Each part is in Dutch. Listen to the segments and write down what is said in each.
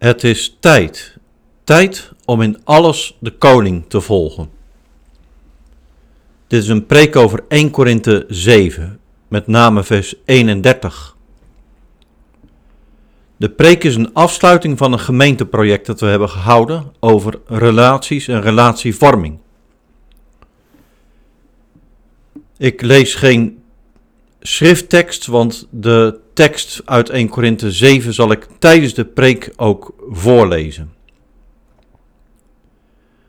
Het is tijd, tijd om in alles de koning te volgen. Dit is een preek over 1 Korinthe 7, met name vers 31. De preek is een afsluiting van een gemeenteproject dat we hebben gehouden over relaties en relatievorming. Ik lees geen schrifttekst, want de tekst uit 1 Korinthe 7 zal ik tijdens de preek ook voorlezen.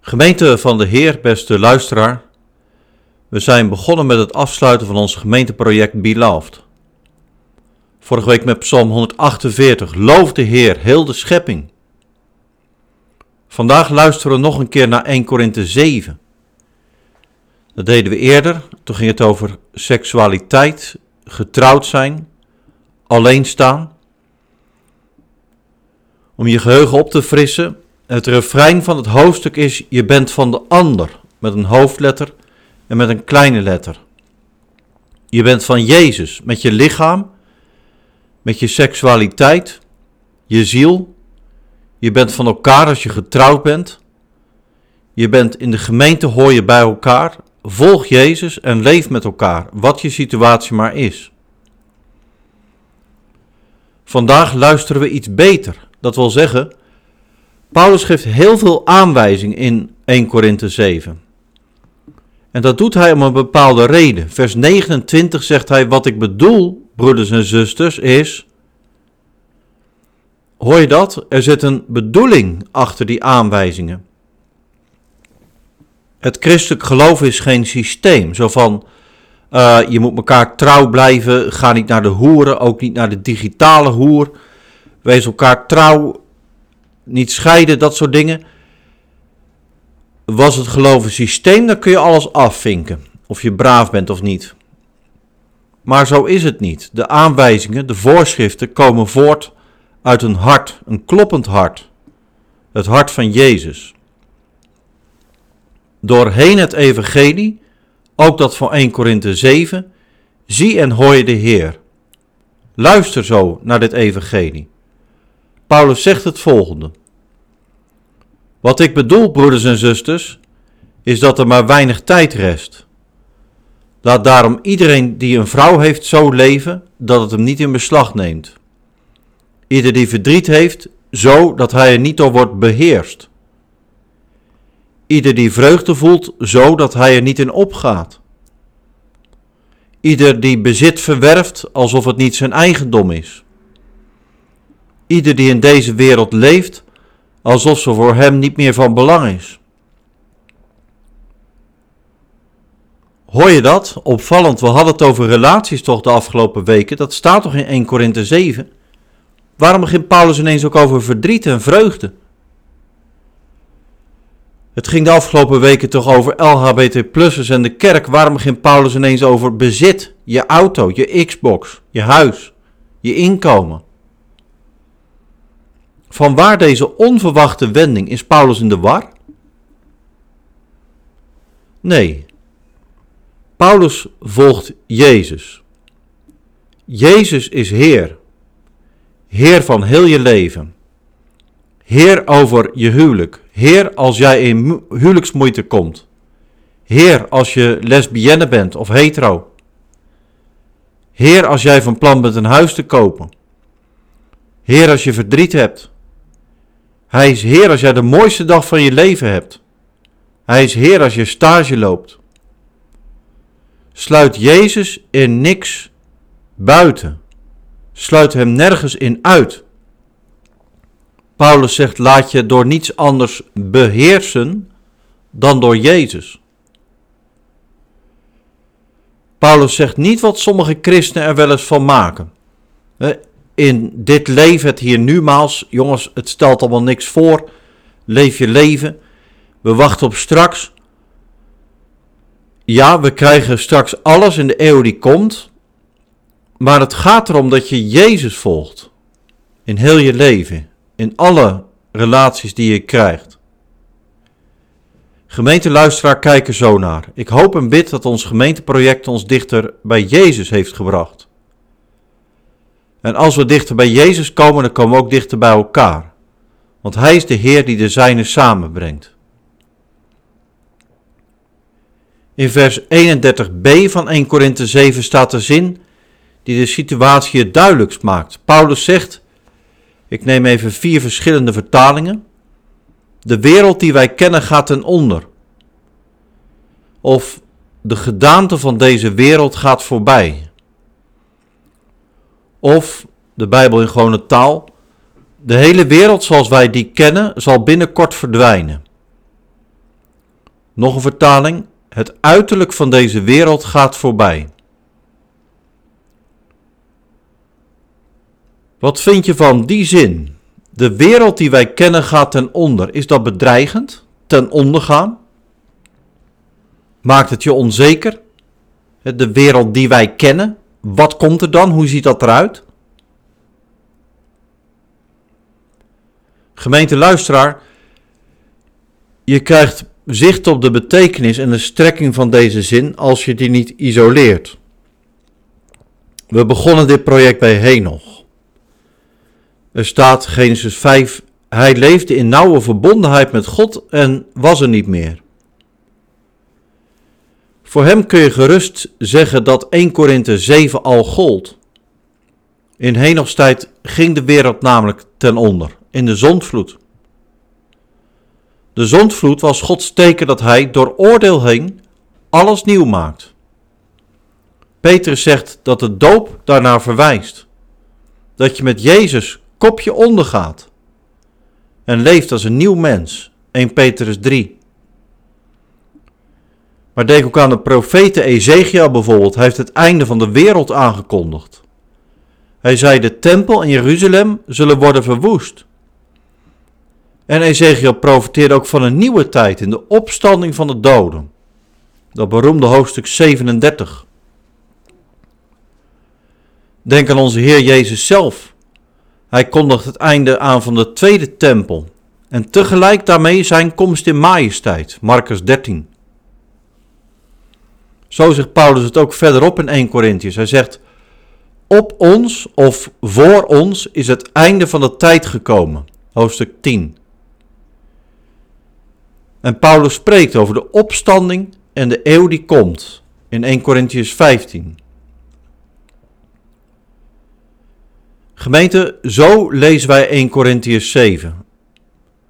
Gemeente van de Heer, beste luisteraar, we zijn begonnen met het afsluiten van ons gemeenteproject Beloved. Vorige week met Psalm 148, loof de Heer, heel de schepping. Vandaag luisteren we nog een keer naar 1 Korinthe 7. Dat deden we eerder, toen ging het over seksualiteit, getrouwd zijn, alleen staan. Om je geheugen op te frissen, het refrein van het hoofdstuk is: Je bent van de ander, met een hoofdletter en met een kleine letter. Je bent van Jezus, met je lichaam, met je seksualiteit, je ziel. Je bent van elkaar als je getrouwd bent. Je bent in de gemeente, hoor je bij elkaar. Volg Jezus en leef met elkaar, wat je situatie maar is. Vandaag luisteren we iets beter. Dat wil zeggen, Paulus geeft heel veel aanwijzing in 1 Korinthe 7. En dat doet hij om een bepaalde reden. Vers 29 zegt hij: Wat ik bedoel, broeders en zusters, is. Hoor je dat? Er zit een bedoeling achter die aanwijzingen. Het christelijk geloof is geen systeem. Zo van, uh, je moet elkaar trouw blijven, ga niet naar de hoeren, ook niet naar de digitale hoer. Wees elkaar trouw, niet scheiden, dat soort dingen. Was het geloof systeem, dan kun je alles afvinken. Of je braaf bent of niet. Maar zo is het niet. De aanwijzingen, de voorschriften komen voort uit een hart, een kloppend hart. Het hart van Jezus. Doorheen het evangelie, ook dat van 1 Korinthe 7, zie en hoor de Heer. Luister zo naar dit evangelie. Paulus zegt het volgende. Wat ik bedoel, broeders en zusters, is dat er maar weinig tijd rest. Laat daarom iedereen die een vrouw heeft zo leven dat het hem niet in beslag neemt. Ieder die verdriet heeft, zo dat hij er niet door wordt beheerst. Ieder die vreugde voelt, zo dat hij er niet in opgaat. Ieder die bezit verwerft, alsof het niet zijn eigendom is. Ieder die in deze wereld leeft, alsof ze voor hem niet meer van belang is. Hoor je dat? Opvallend, we hadden het over relaties toch de afgelopen weken. Dat staat toch in 1 Korinthe 7? Waarom begint Paulus ineens ook over verdriet en vreugde? Het ging de afgelopen weken toch over LHBT-plussers en de kerk. Waarom begint Paulus ineens over bezit, je auto, je Xbox, je huis, je inkomen? Van waar deze onverwachte wending? Is Paulus in de war? Nee. Paulus volgt Jezus. Jezus is Heer. Heer van heel je leven. Heer over je huwelijk. Heer als jij in huwelijksmoeite komt. Heer als je lesbienne bent of hetero. Heer als jij van plan bent een huis te kopen. Heer als je verdriet hebt. Hij is Heer als jij de mooiste dag van je leven hebt. Hij is Heer als je stage loopt. Sluit Jezus in niks buiten. Sluit hem nergens in uit. Paulus zegt: laat je door niets anders beheersen dan door Jezus. Paulus zegt niet wat sommige christenen er wel eens van maken in dit leven, het hier numaals, jongens, het stelt allemaal niks voor. Leef je leven. We wachten op straks. Ja, we krijgen straks alles in de eeuw die komt. Maar het gaat erom dat je Jezus volgt. In heel je leven. In alle relaties die je krijgt. Gemeenteluisteraar kijken zo naar. Ik hoop en bid dat ons gemeenteproject ons dichter bij Jezus heeft gebracht. En als we dichter bij Jezus komen, dan komen we ook dichter bij elkaar. Want Hij is de Heer die de zijnen samenbrengt. In vers 31b van 1 Korinthe 7 staat de zin die de situatie het duidelijkst maakt. Paulus zegt, ik neem even vier verschillende vertalingen. De wereld die wij kennen gaat ten onder. Of de gedaante van deze wereld gaat voorbij. Of, de Bijbel in gewone taal, de hele wereld zoals wij die kennen zal binnenkort verdwijnen. Nog een vertaling, het uiterlijk van deze wereld gaat voorbij. Wat vind je van die zin? De wereld die wij kennen gaat ten onder. Is dat bedreigend? Ten onder gaan? Maakt het je onzeker? De wereld die wij kennen, wat komt er dan? Hoe ziet dat eruit? Gemeente luisteraar, je krijgt zicht op de betekenis en de strekking van deze zin als je die niet isoleert. We begonnen dit project bij Henoch. Er staat Genesis 5, hij leefde in nauwe verbondenheid met God en was er niet meer. Voor hem kun je gerust zeggen dat 1 Korinthe 7 al gold. In Henochs tijd ging de wereld namelijk ten onder, in de zondvloed. De zondvloed was Gods teken dat hij door oordeel heen alles nieuw maakt. Petrus zegt dat de doop daarnaar verwijst. Dat je met Jezus kopje ondergaat en leeft als een nieuw mens. 1 Petrus 3. Maar denk ook aan de profete Ezekiel bijvoorbeeld. Hij heeft het einde van de wereld aangekondigd. Hij zei: De tempel in Jeruzalem zullen worden verwoest. En Ezekiel profeteerde ook van een nieuwe tijd in de opstanding van de doden. Dat beroemde hoofdstuk 37. Denk aan onze Heer Jezus zelf. Hij kondigt het einde aan van de tweede tempel en tegelijk daarmee zijn komst in majesteit. Marcus 13. Zo zegt Paulus het ook verderop in 1 Corinthians. Hij zegt, op ons of voor ons is het einde van de tijd gekomen. Hoofdstuk 10. En Paulus spreekt over de opstanding en de eeuw die komt in 1 Corinthians 15. Gemeente, zo lezen wij 1 Corinthians 7.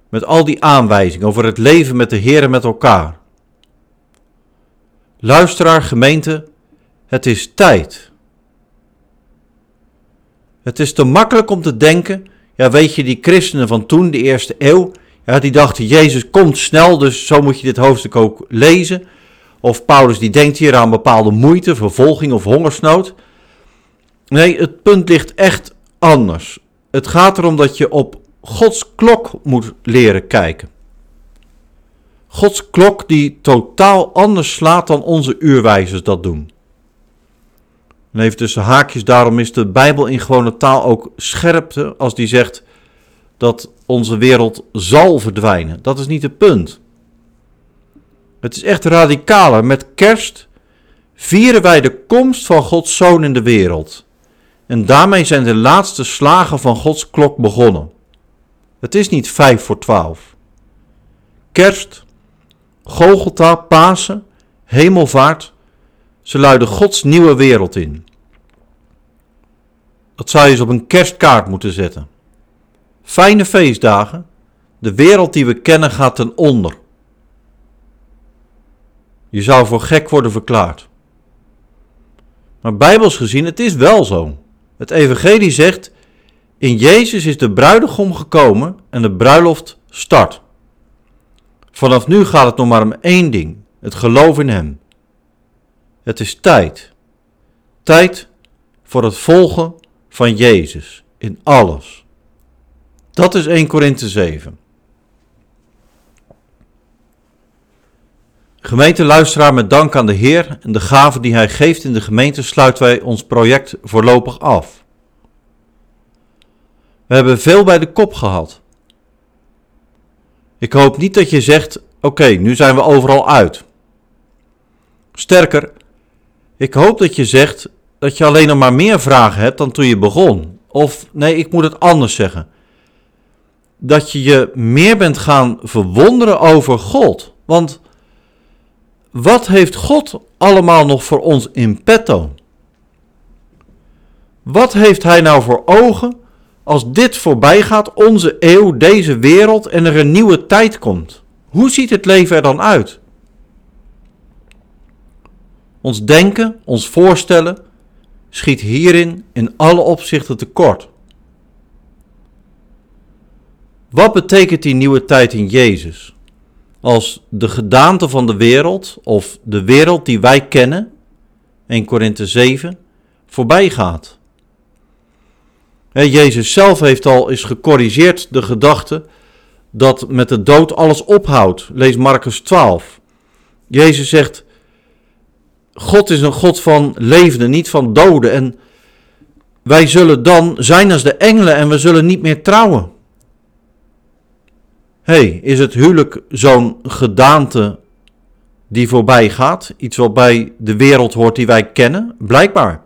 Met al die aanwijzingen over het leven met de Heer en met elkaar. Luisteraar, gemeente, het is tijd. Het is te makkelijk om te denken, ja weet je, die christenen van toen, de eerste eeuw, ja, die dachten, Jezus komt snel, dus zo moet je dit hoofdstuk ook lezen. Of Paulus die denkt hier aan bepaalde moeite, vervolging of hongersnood. Nee, het punt ligt echt anders. Het gaat erom dat je op Gods klok moet leren kijken. Gods klok die totaal anders slaat dan onze uurwijzers dat doen. En even tussen haakjes, daarom is de Bijbel in gewone taal ook scherpte als die zegt dat onze wereld zal verdwijnen. Dat is niet het punt. Het is echt radicaler. Met kerst vieren wij de komst van Gods Zoon in de wereld. En daarmee zijn de laatste slagen van Gods klok begonnen. Het is niet vijf voor twaalf. Kerst, Golgotha, Pasen, Hemelvaart, ze luiden Gods nieuwe wereld in. Dat zou je eens op een kerstkaart moeten zetten. Fijne feestdagen. De wereld die we kennen gaat ten onder. Je zou voor gek worden verklaard. Maar bijbels gezien, het is wel zo. Het evangelie zegt, in Jezus is de bruidegom gekomen en de bruiloft start. Vanaf nu gaat het nog maar om één ding: het geloof in Hem. Het is tijd. Tijd voor het volgen van Jezus in alles. Dat is 1 Korinthe 7. Gemeente luisteraar, met dank aan de Heer en de gaven die Hij geeft in de gemeente sluiten wij ons project voorlopig af. We hebben veel bij de kop gehad. Ik hoop niet dat je zegt: Oké, nu zijn we overal uit. Sterker, ik hoop dat je zegt dat je alleen nog maar meer vragen hebt dan toen je begon. Of nee, ik moet het anders zeggen. dat je je meer bent gaan verwonderen over God. Want wat heeft God allemaal nog voor ons in petto? Wat heeft Hij nou voor ogen als dit voorbij gaat, onze eeuw, deze wereld en er een nieuwe tijd komt? Hoe ziet het leven er dan uit? Ons denken, ons voorstellen, schiet hierin in alle opzichten tekort. Wat betekent die nieuwe tijd in Jezus? Als de gedaante van de wereld, of de wereld die wij kennen, 1 Korinthe 7, voorbij gaat. Jezus zelf heeft al eens gecorrigeerd de gedachte dat met de dood alles ophoudt. Lees Marcus 12. Jezus zegt: God is een God van levenden, niet van doden. En wij zullen dan zijn als de engelen en we zullen niet meer trouwen. Hey, is het huwelijk zo'n gedaante die voorbij gaat? Iets wat bij de wereld hoort die wij kennen? Blijkbaar.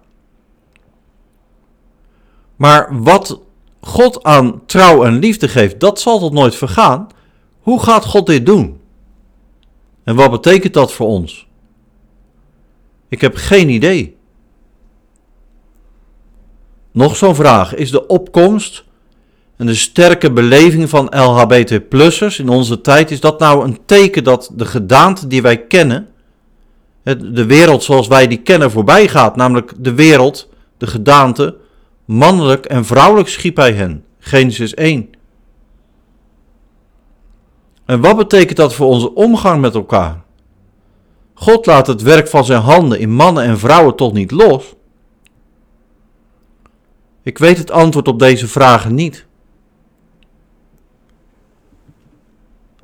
Maar wat God aan trouw en liefde geeft, dat zal tot nooit vergaan. Hoe gaat God dit doen? En wat betekent dat voor ons? Ik heb geen idee. Nog zo'n vraag. Is de opkomst en de sterke beleving van LHBT-plussers in onze tijd, is dat nou een teken dat de gedaante die wij kennen, de wereld zoals wij die kennen voorbij gaat, namelijk de wereld, de gedaante, mannelijk en vrouwelijk schiep hij hen. Genesis 1. En wat betekent dat voor onze omgang met elkaar? God laat het werk van zijn handen in mannen en vrouwen toch niet los? Ik weet het antwoord op deze vragen niet.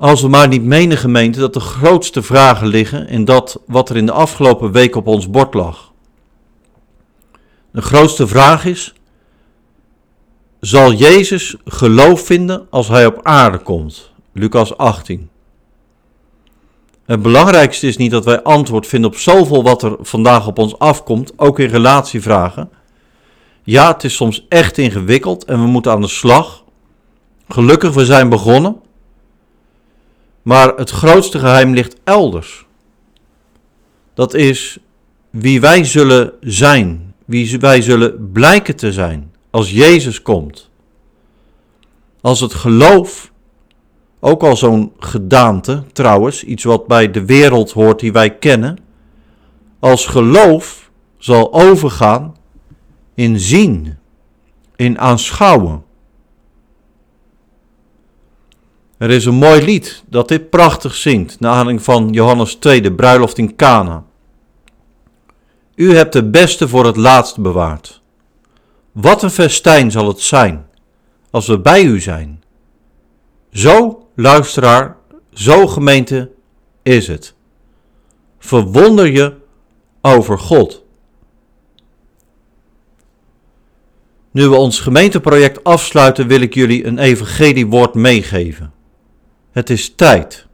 Als we maar niet menen, gemeente, dat de grootste vragen liggen in dat wat er in de afgelopen week op ons bord lag. De grootste vraag is: zal Jezus geloof vinden als hij op aarde komt? Lucas 18. Het belangrijkste is niet dat wij antwoord vinden op zoveel wat er vandaag op ons afkomt, ook in relatievragen. Ja, het is soms echt ingewikkeld en we moeten aan de slag. Gelukkig, we zijn begonnen. Maar het grootste geheim ligt elders. Dat is wie wij zullen zijn, wie wij zullen blijken te zijn als Jezus komt. Als het geloof, ook al zo'n gedaante trouwens, iets wat bij de wereld hoort die wij kennen, als geloof zal overgaan in zien, in aanschouwen. Er is een mooi lied dat dit prachtig zingt, naar aanleiding van Johannes 2, de bruiloft in Cana. U hebt de beste voor het laatst bewaard. Wat een festijn zal het zijn als we bij u zijn. Zo, luisteraar, zo gemeente is het. Verwonder je over God. Nu we ons gemeenteproject afsluiten, wil ik jullie een evangeliewoord meegeven. Het is tijd.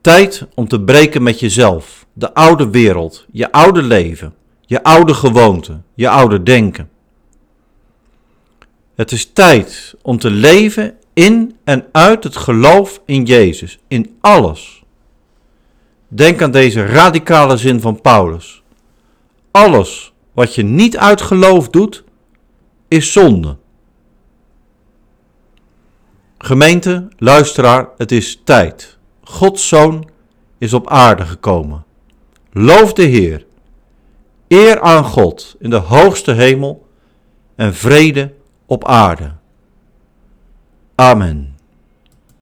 Tijd om te breken met jezelf, de oude wereld, je oude leven je oude gewoonten, je oude denken. Het is tijd om te leven in en uit het geloof in Jezus, in alles. Denk aan deze radicale zin van Paulus. Alles wat je niet uit geloof doet, is zonde. Gemeente, luisteraar, het is tijd. Gods zoon is op aarde gekomen. Loof de Heer. Eer aan God in de hoogste hemel en vrede op aarde. Amen.